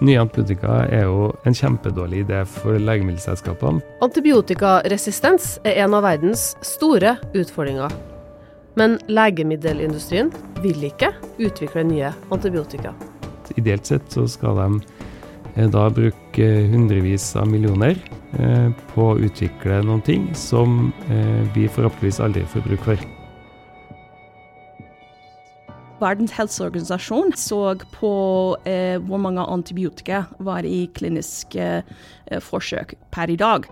Nye antibiotika er jo en kjempedårlig idé for legemiddelselskapene. Antibiotikaresistens er en av verdens store utfordringer. Men legemiddelindustrien vil ikke utvikle nye antibiotika. Ideelt sett så skal de eh, da bruke hundrevis av millioner eh, på å utvikle noen ting som eh, vi forhåpentligvis aldri får bruk for. Verdens helseorganisasjon så på eh, hvor mange antibiotika var i kliniske eh, forsøk per i dag.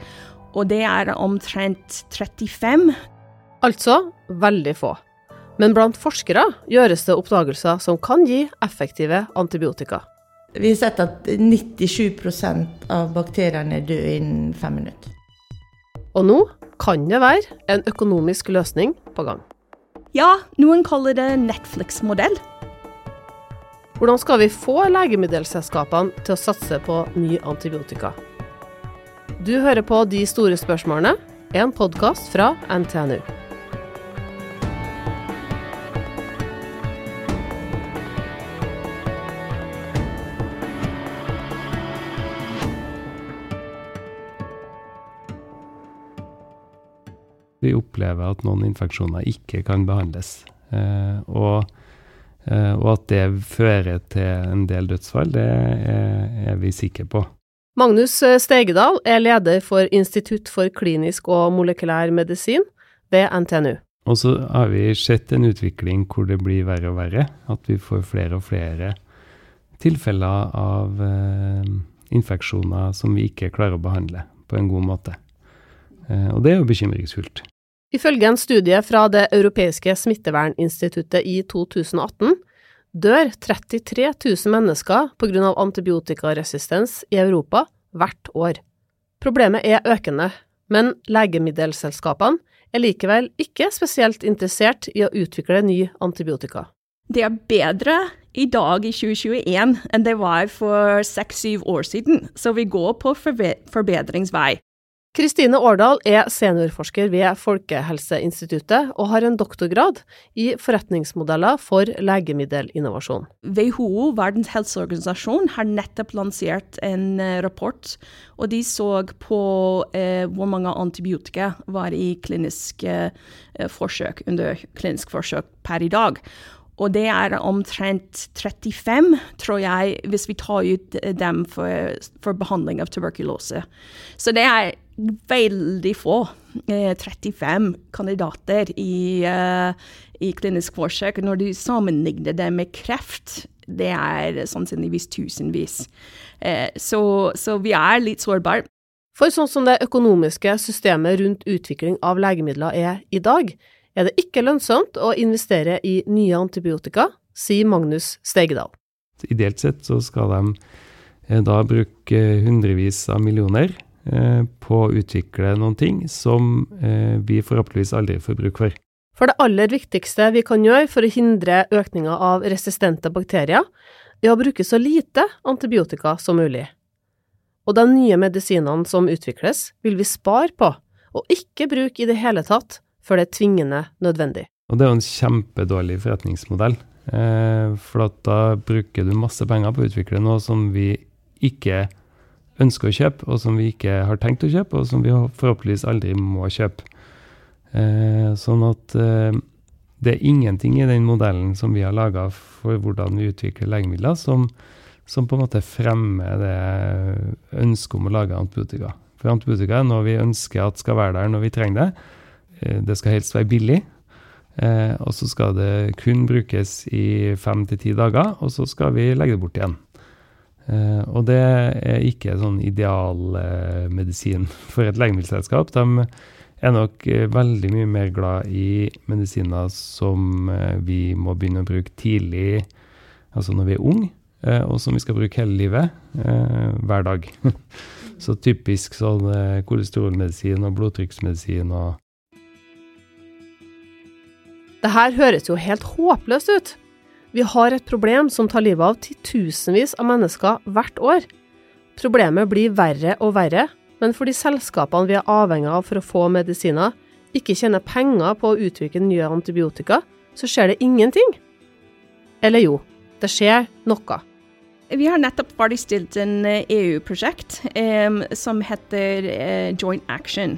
Og det er omtrent 35. Altså veldig få. Men blant forskere gjøres det oppdagelser som kan gi effektive antibiotika. Vi har sett at 97% av bakteriene dør innen fem minutter. Og nå kan det være en økonomisk løsning på gang. Ja, noen kaller det Netflix-modell. Hvordan skal vi få legemiddelselskapene til å satse på ny antibiotika? Du hører på De store spørsmålene, en podkast fra NTNU. Opplever at noen infeksjoner ikke kan behandles. Eh, og, eh, og, at det fører til en del dødsfall, det er, er vi sikre på. Magnus Stegedal er leder for Institutt for klinisk og molekylær medisin ved NTNU. Og så har vi sett en utvikling hvor det blir verre og verre. At vi får flere og flere tilfeller av eh, infeksjoner som vi ikke klarer å behandle på en god måte. Eh, og det er jo bekymringsfullt. Ifølge en studie fra Det europeiske smitteverninstituttet i 2018 dør 33 000 mennesker pga. antibiotikaresistens i Europa hvert år. Problemet er økende, men legemiddelselskapene er likevel ikke spesielt interessert i å utvikle ny antibiotika. Det er bedre i dag i 2021 enn det var for seks-syv år siden, så vi går på forbedringsvei. Kristine Årdal er seniorforsker ved Folkehelseinstituttet og har en doktorgrad i forretningsmodeller for legemiddelinnovasjon. WHO, Verdens helseorganisasjon, har nettopp lansert en eh, rapport, og de så på eh, hvor mange antibiotika var i kliniske eh, forsøk, under klinisk forsøk per i dag. Og det er omtrent 35, tror jeg, hvis vi tar ut dem for, for behandling av tuberkulose. Så det er veldig få. 35 eh, kandidater i, uh, i klinisk forsøk. Når du sammenligner det med kreft, det er sannsynligvis tusenvis. Uh, så, så vi er litt sårbare. For sånn som det økonomiske systemet rundt utvikling av legemidler er i dag, er det ikke lønnsomt å investere i nye antibiotika, sier Magnus Stegedal. Ideelt sett så skal de da bruke hundrevis av millioner Eh, på å utvikle noen ting som eh, vi forhåpentligvis aldri får bruk for. For det aller viktigste vi kan gjøre for å hindre økninga av resistente bakterier, er å bruke så lite antibiotika som mulig. Og de nye medisinene som utvikles, vil vi spare på, og ikke bruke i det hele tatt før det er tvingende nødvendig. Og det er jo en kjempedårlig forretningsmodell, eh, for da bruker du masse penger på å utvikle noe som vi ikke ønsker å kjøpe, og som vi ikke har tenkt å kjøpe, og som vi forhåpentligvis aldri må kjøpe. Eh, sånn at eh, det er ingenting i den modellen som vi har laga for hvordan vi utvikler legemidler, som, som, på en måte fremmer det ønsket om å lage antibiotika. For antibiotika er noe vi ønsker at skal være der når vi trenger det. Eh, det skal helst være billig. Eh, og så skal det kun brukes i fem til ti dager, og så skal vi legge det bort igjen. Uh, og det er ikke sånn idealmedisin uh, for et legemiddelselskap. De er nok uh, veldig mye mer glad i medisiner som eh, vi må begynne å bruke tidlig, altså når vi er unge, og som vi skal bruke hele livet, hver dag. Så typisk sånn kolesterolmedisin og blodtrykksmedisin og Det her høres jo helt håpløst ut. Vi har et problem som tar livet av titusenvis av mennesker hvert år. Problemet blir verre og verre, men fordi selskapene vi er avhengig av for å få medisiner, ikke tjener penger på å utvikle nye antibiotika, så skjer det ingenting. Eller jo, det skjer noe. Vi har nettopp ferdigstilt en EU-prosjekt um, som heter uh, Joint Action.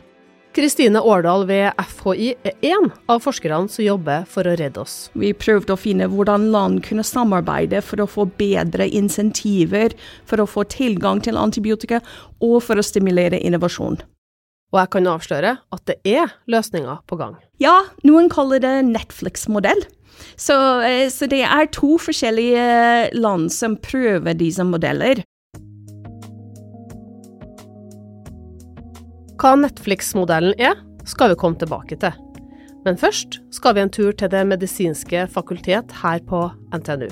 Kristine Årdal ved FHI er én av forskerne som jobber for å redde oss. Vi prøvde å finne hvordan land kunne samarbeide for å få bedre insentiver for å få tilgang til antibiotika, og for å stimulere innovasjon. Og jeg kan avsløre at det er løsninger på gang. Ja, noen kaller det Netflix-modell. Så, eh, så, det er to forskjellige land som prøver disse modeller. Hva Netflix-modellen er, skal vi komme tilbake til. Men først skal vi en tur til Det medisinske fakultet her på NTNU.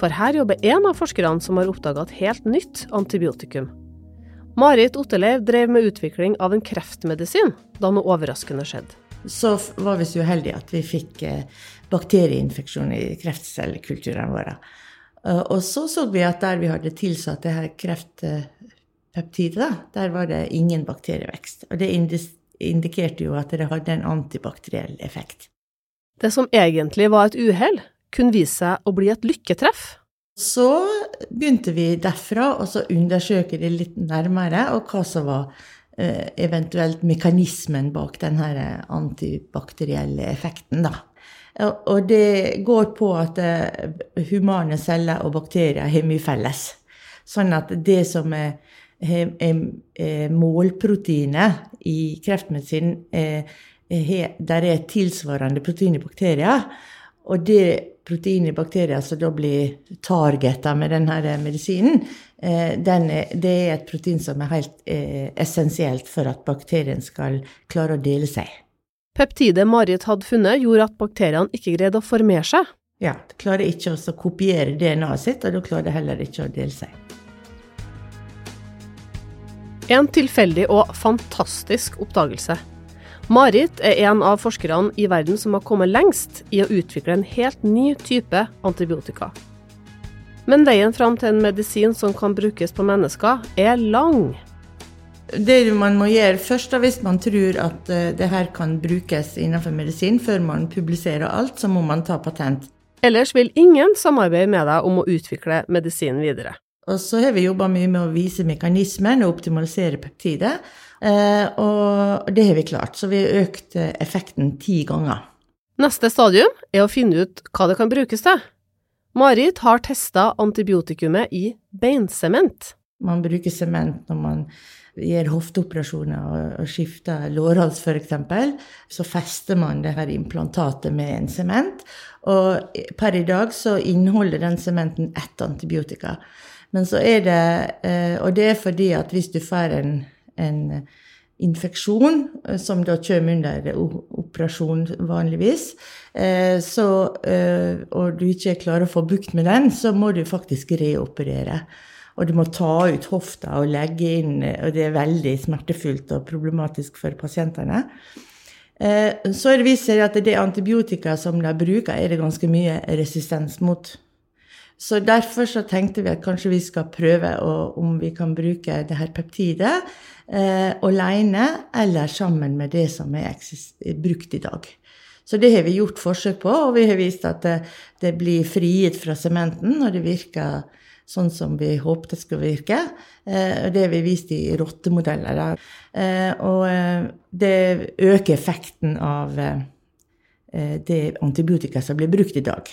For her jobber en av forskerne som har oppdaga et helt nytt antibiotikum. Marit Otterleiv drev med utvikling av en kreftmedisin da noe overraskende skjedde. Så var vi så uheldige at vi fikk eh, bakterieinfeksjon i kreftcellekulturene våre. Eh, og så så vi at der vi hadde tilsatt det her kreft peptider, der var det ingen bakterievekst. Og det indikerte jo at det hadde en antibakteriell effekt. Det som egentlig var et uhell, kunne vise seg å bli et lykketreff. Så begynte vi derfra å undersøke det litt nærmere, og hva som var eh, eventuelt mekanismen bak denne antibakterielle effekten. da. Og det går på at eh, humane celler og bakterier har mye felles. Sånn at det som er målproteinet i kreftmedisin der er tilsvarende protein i bakterier. Og det proteinet i bakterier som da blir targeta med denne medisinen, er, det er et protein som er helt eh, essensielt for at bakterien skal klare å dele seg. Peptidet Marit hadde funnet, gjorde at bakteriene ikke greide å formere seg. Ja, de klarer ikke å kopiere DNA-et sitt, og da klarer de heller ikke å dele seg. En tilfeldig og fantastisk oppdagelse. Marit er en av forskerne i verden som har kommet lengst i å utvikle en helt ny type antibiotika. Men veien fram til en medisin som kan brukes på mennesker, er lang. Det man må gjøre først, da, hvis man tror at eh, det her kan brukes innenfor medisin, før man publiserer alt, så må man ta patent. Ellers vil ingen samarbeide med deg om å utvikle medisinen videre. Og så har vi jobba mye med å vise mekanismen og optimalisere peptidet. Eh, og det har vi klart, så vi har økt eh, effekten ti ganger. Neste stadium er å finne ut hva det kan brukes til. Marit har testa antibiotikumet i beinsement. Man bruker sement når man gjør hofteoperasjoner og, skifter lårhals f.eks. Så fester man det her implantatet med en sement. Og per i dag så inneholder den sementen ett antibiotika. Men så er det eh, Og det er fordi at hvis du får en, en infeksjon, eh, som da kommer under operasjon vanligvis, eh, så, og du ikke klarer å få bukt med den, så må du faktisk reoperere. Og du må ta ut hofta og legge inn, og det er veldig smertefullt og problematisk for pasientene. Så er det seg at det antibiotika som de bruker, er det ganske mye resistens mot. Så derfor så tenkte vi at kanskje vi skal prøve å, om vi kan bruke det her peptidet eh, alene eller sammen med det som er brukt i dag. Så det har vi gjort forsøk på, og vi har vist at det, det blir frigitt fra sementen, og det virker sånn som vi håpet det skulle virke. Eh, det har vi vist i rottemodeller. Eh, og eh, det øker effekten av eh, det antibiotika som blir brukt i dag.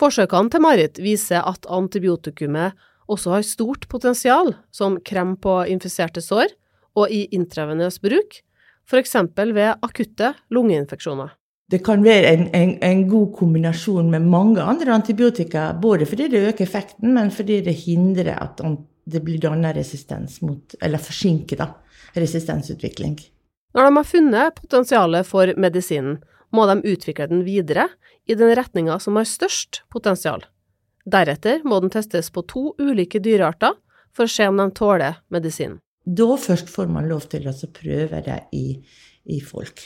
Forsøkene til Marit viser at antibiotikumet også har stort potensial som krem på infiserte sår og i intravenøs bruk, f.eks. ved akutte lungeinfeksjoner. Det kan være en, en, en, god kombinasjon med mange andre antibiotika, både fordi det øker effekten, men fordi det hindrer at det blir dannet resistens mot, eller forsinker da, resistensutvikling. Når de har funnet potensialet for medisinen, må de utvikle den videre i den retninga som har størst potensial. Deretter må den testes på to ulike dyrearter for å se om de tåler medisinen. Da først får man lov til å prøve det i, i folk.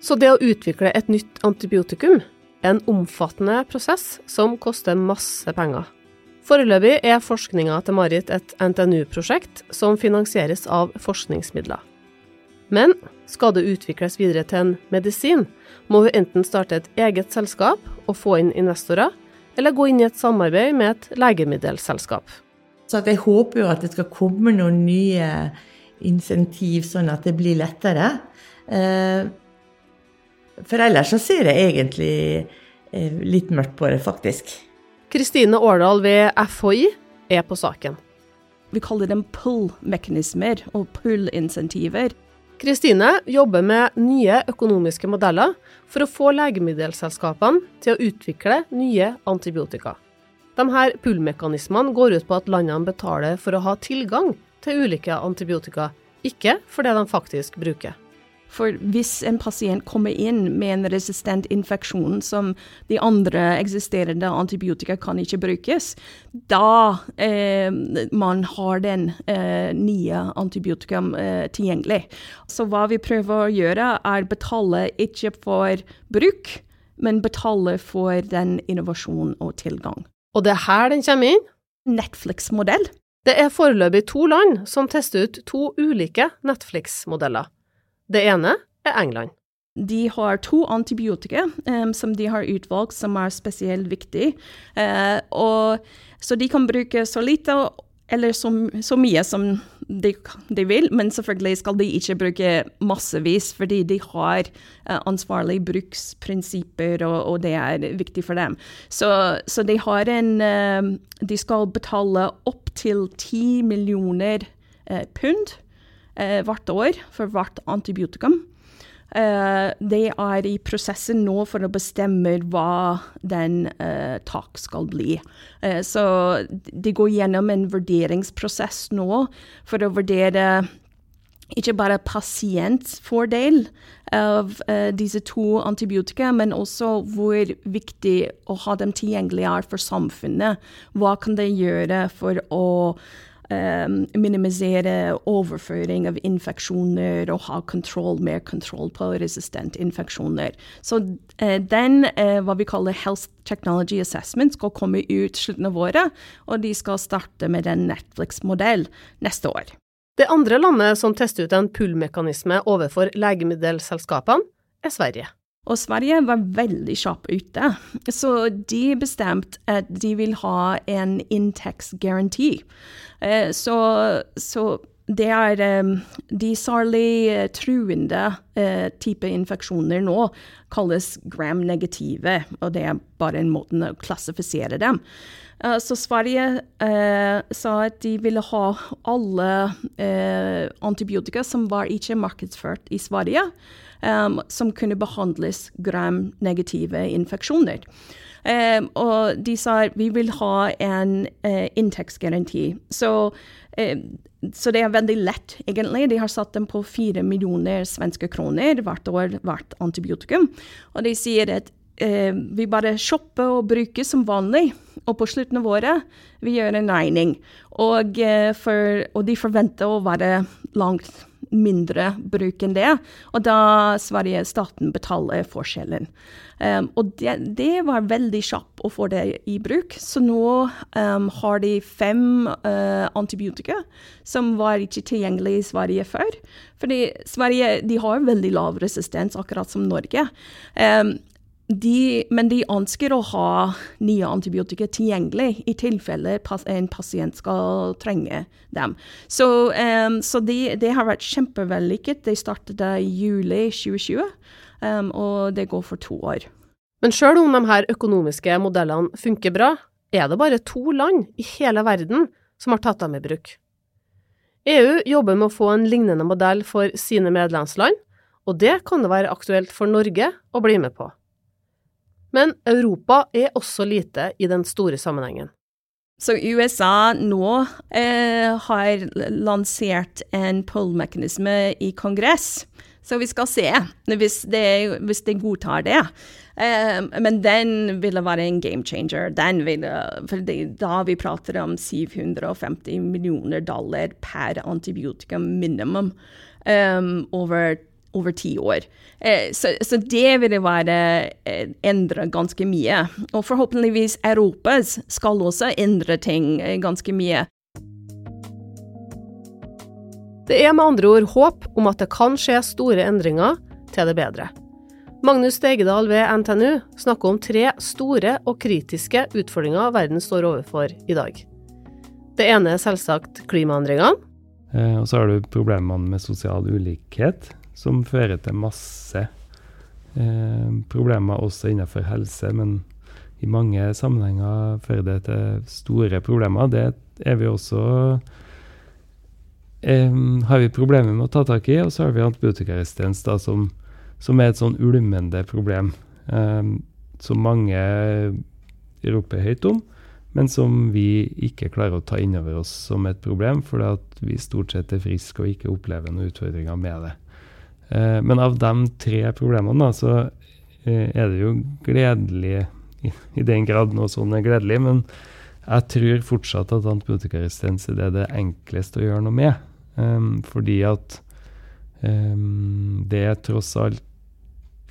Så det å utvikle et nytt antibiotikum er en omfattende prosess som koster masse penger. Foreløpig er forskninga til Marit et NTNU-prosjekt som finansieres av forskningsmidler. Men skal det utvikles videre til en medisin, må hun enten starte et eget selskap og få inn investorer, eller gå inn i et samarbeid med et legemiddelselskap. Så jeg håper jo at det skal komme noen nye insentiv, sånn at det blir lettere. Eh, for ellers så ser jeg egentlig eh, litt mørkt på det, faktisk. Kristine Årdal ved FHI er på saken. Vi kaller dem pull-mekanismer og pull-insentiver. Kristine jobber med nye økonomiske modeller for å få legemiddelselskapene til å utvikle nye antibiotika. Her pull-mekanismene går ut på at landene betaler for å ha tilgang til ulike antibiotika, ikke for det de faktisk bruker. For hvis en pasient kommer inn med en resistent infeksjon som de andre eksisterende antibiotika kan ikke brukes, da eh, man har den eh, nye antibiotika eh, tilgjengelig. Så hva vi prøver å gjøre, er betale ikke for bruk, men betale for den innovasjon og tilgang. Og det er her den kommer inn? Netflix-modell. Det er foreløpig to land som tester ut to ulike Netflix-modeller. Det ene er England. De har to antibiotika um, som de har utvalgt som er spesielt viktige. Uh, og, så de kan bruke så lite eller så, så mye som de, de, vil, men selvfølgelig skal de ikke bruke massevis, fordi de har uh, ansvarlige bruksprinsipper, og, og, det er viktig for dem. Så, så de har en uh, De skal betale opptil ti millioner uh, pund eh, hvert år for hvert antibiotikum. Eh, de er i prosessen nå for å bestemme hva den eh, tak skal bli. Eh, så de går gjennom en vurderingsprosess nå for å vurdere ikke bare pasientfordel av disse to antibiotika, men også hvor viktig å ha dem tilgjengelig er for samfunnet. Hva kan det gjøre for å um, minimisere overføring av infeksjoner og ha kontroll, mer kontroll på resistent infeksjoner. Så uh, den, uh, hva vi kaller Health Technology Assessment, skal komme ut slutten av året, og de skal starte med en Netflix-modell neste år. Det andre landet som tester ut en pull-mekanisme overfor legemiddelselskapene, er Sverige. Og Sverige var veldig kjappe ute, så de bestemte at de vil ha en inntektsgaranti. Eh, så, så det er um, de særlig uh, truende uh, type infeksjoner nå kalles gram-negative, og det er bare en måte å klassifisere dem. Uh, så Sverige sa at de ville ha alle antibiotika som var ikke markedsført i Sverige um, som kunne behandles gram-negative infeksjoner. Um, og de sa vi vil ha en uh, inntektsgaranti. Så, uh, så, det er veldig lett, egentlig. De har satt dem på fire millioner svenske kroner hvert år hvert antibiotikum. Og de sier at eh, vi bare shopper og bruker som vanlig. Og på slutten av året vi gjør en regning. Og, for, og de forventer å være langt mindre bruk enn det. Og da Sverige staten betaler forskjellen. Um, og det, det, var veldig kjapt å få det i bruk. Så nå um, har de fem uh, antibiotika som var ikke tilgjengelig i Sverige før. Fordi Sverige de har veldig lav resistens, akkurat som Norge. Um, de, men de ønsker å ha nye antibiotika tilgjengelig i tilfelle en pasient skal trenge dem. Så, um, så det de har vært kjempevellykket. De startet i juli 2020, um, og det går for to år. Men sjøl om de her økonomiske modellene funker bra, er det bare to land i hele verden som har tatt dem i bruk. EU jobber med å få en lignende modell for sine medlemsland, og det kan det være aktuelt for Norge å bli med på. Men Europa er også lite i den store sammenhengen. Så USA nå eh, har lansert en pull-mekanisme i kongress. Så vi skal se hvis de, hvis de godtar det. Eh, men den ville være en game changer. Ville, for det, da vi prater om 750 millioner dollar per antibiotika minimum um, over over ti år. Eh, så, så, det vil være eh, endre ganske mye. Og forhåpentligvis Europa skal også endre ting eh, ganske mye. Det er med andre ord håp om at det kan skje store endringer til det bedre. Magnus Stegedal ved NTNU snakker om tre store og kritiske utfordringer verden står overfor i dag. Det ene er selvsagt klimaendringene. Eh, og så har du problemene med sosial ulikhet, som fører til masse eh, problemer også innenfor helse, men i mange sammenhenger fører det til store problemer. Det er vi også eh, har vi problemer med å ta tak i. Og så har vi antibiotikaresistens, da, som, som, er et sånn ulmende problem. Eh, som mange roper høyt om, men som vi ikke klarer å ta inn over oss som et problem, fordi at vi stort sett er friske og ikke opplever noen utfordringer med det. Uh, men av de tre problemene, da, så uh, er det jo gledelig i, den grad noe sånn er gledelig, men jeg tror fortsatt at antibiotikaresistens er det enkleste å gjøre noe med. Um, fordi at um, det er tross alt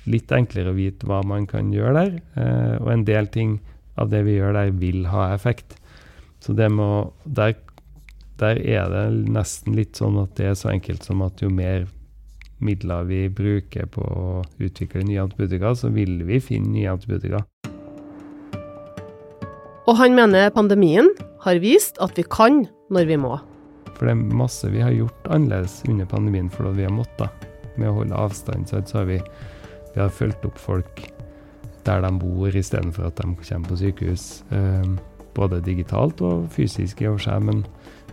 litt enklere å vite hva man kan gjøre der. Uh, og en del ting av det vi gjør der, vil ha effekt. Så det må der, der er det nesten litt sånn at det er så enkelt som at jo mer midler vi bruker på å utvikle nye antibiotika, så vil vi finne nye antibiotika. Og han mener pandemien har vist at vi kan når vi må. For det er masse vi har gjort annerledes under pandemien fordi vi har måttet. Med å holde avstand så har vi, vi har fulgt opp folk der de bor, istedenfor at de kommer på sykehus. Eh, både digitalt og fysisk i og for seg, men,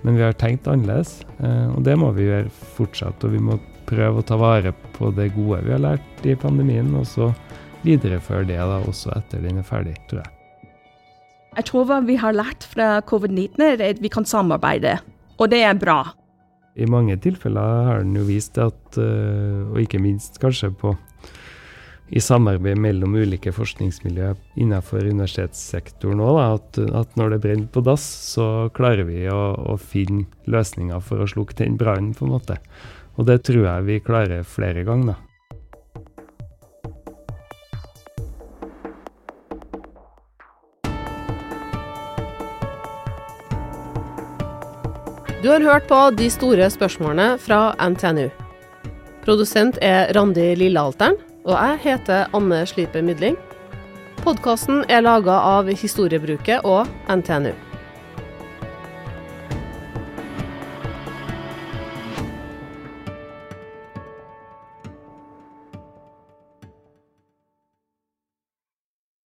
men, vi har tenkt annerledes. Eh, og det må vi gjøre fortsatt. Og vi må prøve å ta vare på det gode vi har lært i pandemien, og så videreføre det da også etter den er ferdig, tror jeg. Jeg tror hva vi har lært fra covid-19, er at vi kan samarbeide, og det er bra. I mange tilfeller har den jo vist at, eh, og ikke minst kanskje på i samarbeid mellom ulike forskningsmiljø innenfor universitetssektoren òg, at, at, når det brenner på dass, så klarer vi å, å finne løsninger for å slukke den brannen, på en måte. Og det tror jeg vi klarer flere ganger. Du har hørt på De store spørsmålene fra NTNU. Produsent er Randi Lillealteren, og jeg heter Anne Sliper Mydling. Podkasten er laga av Historiebruket og NTNU.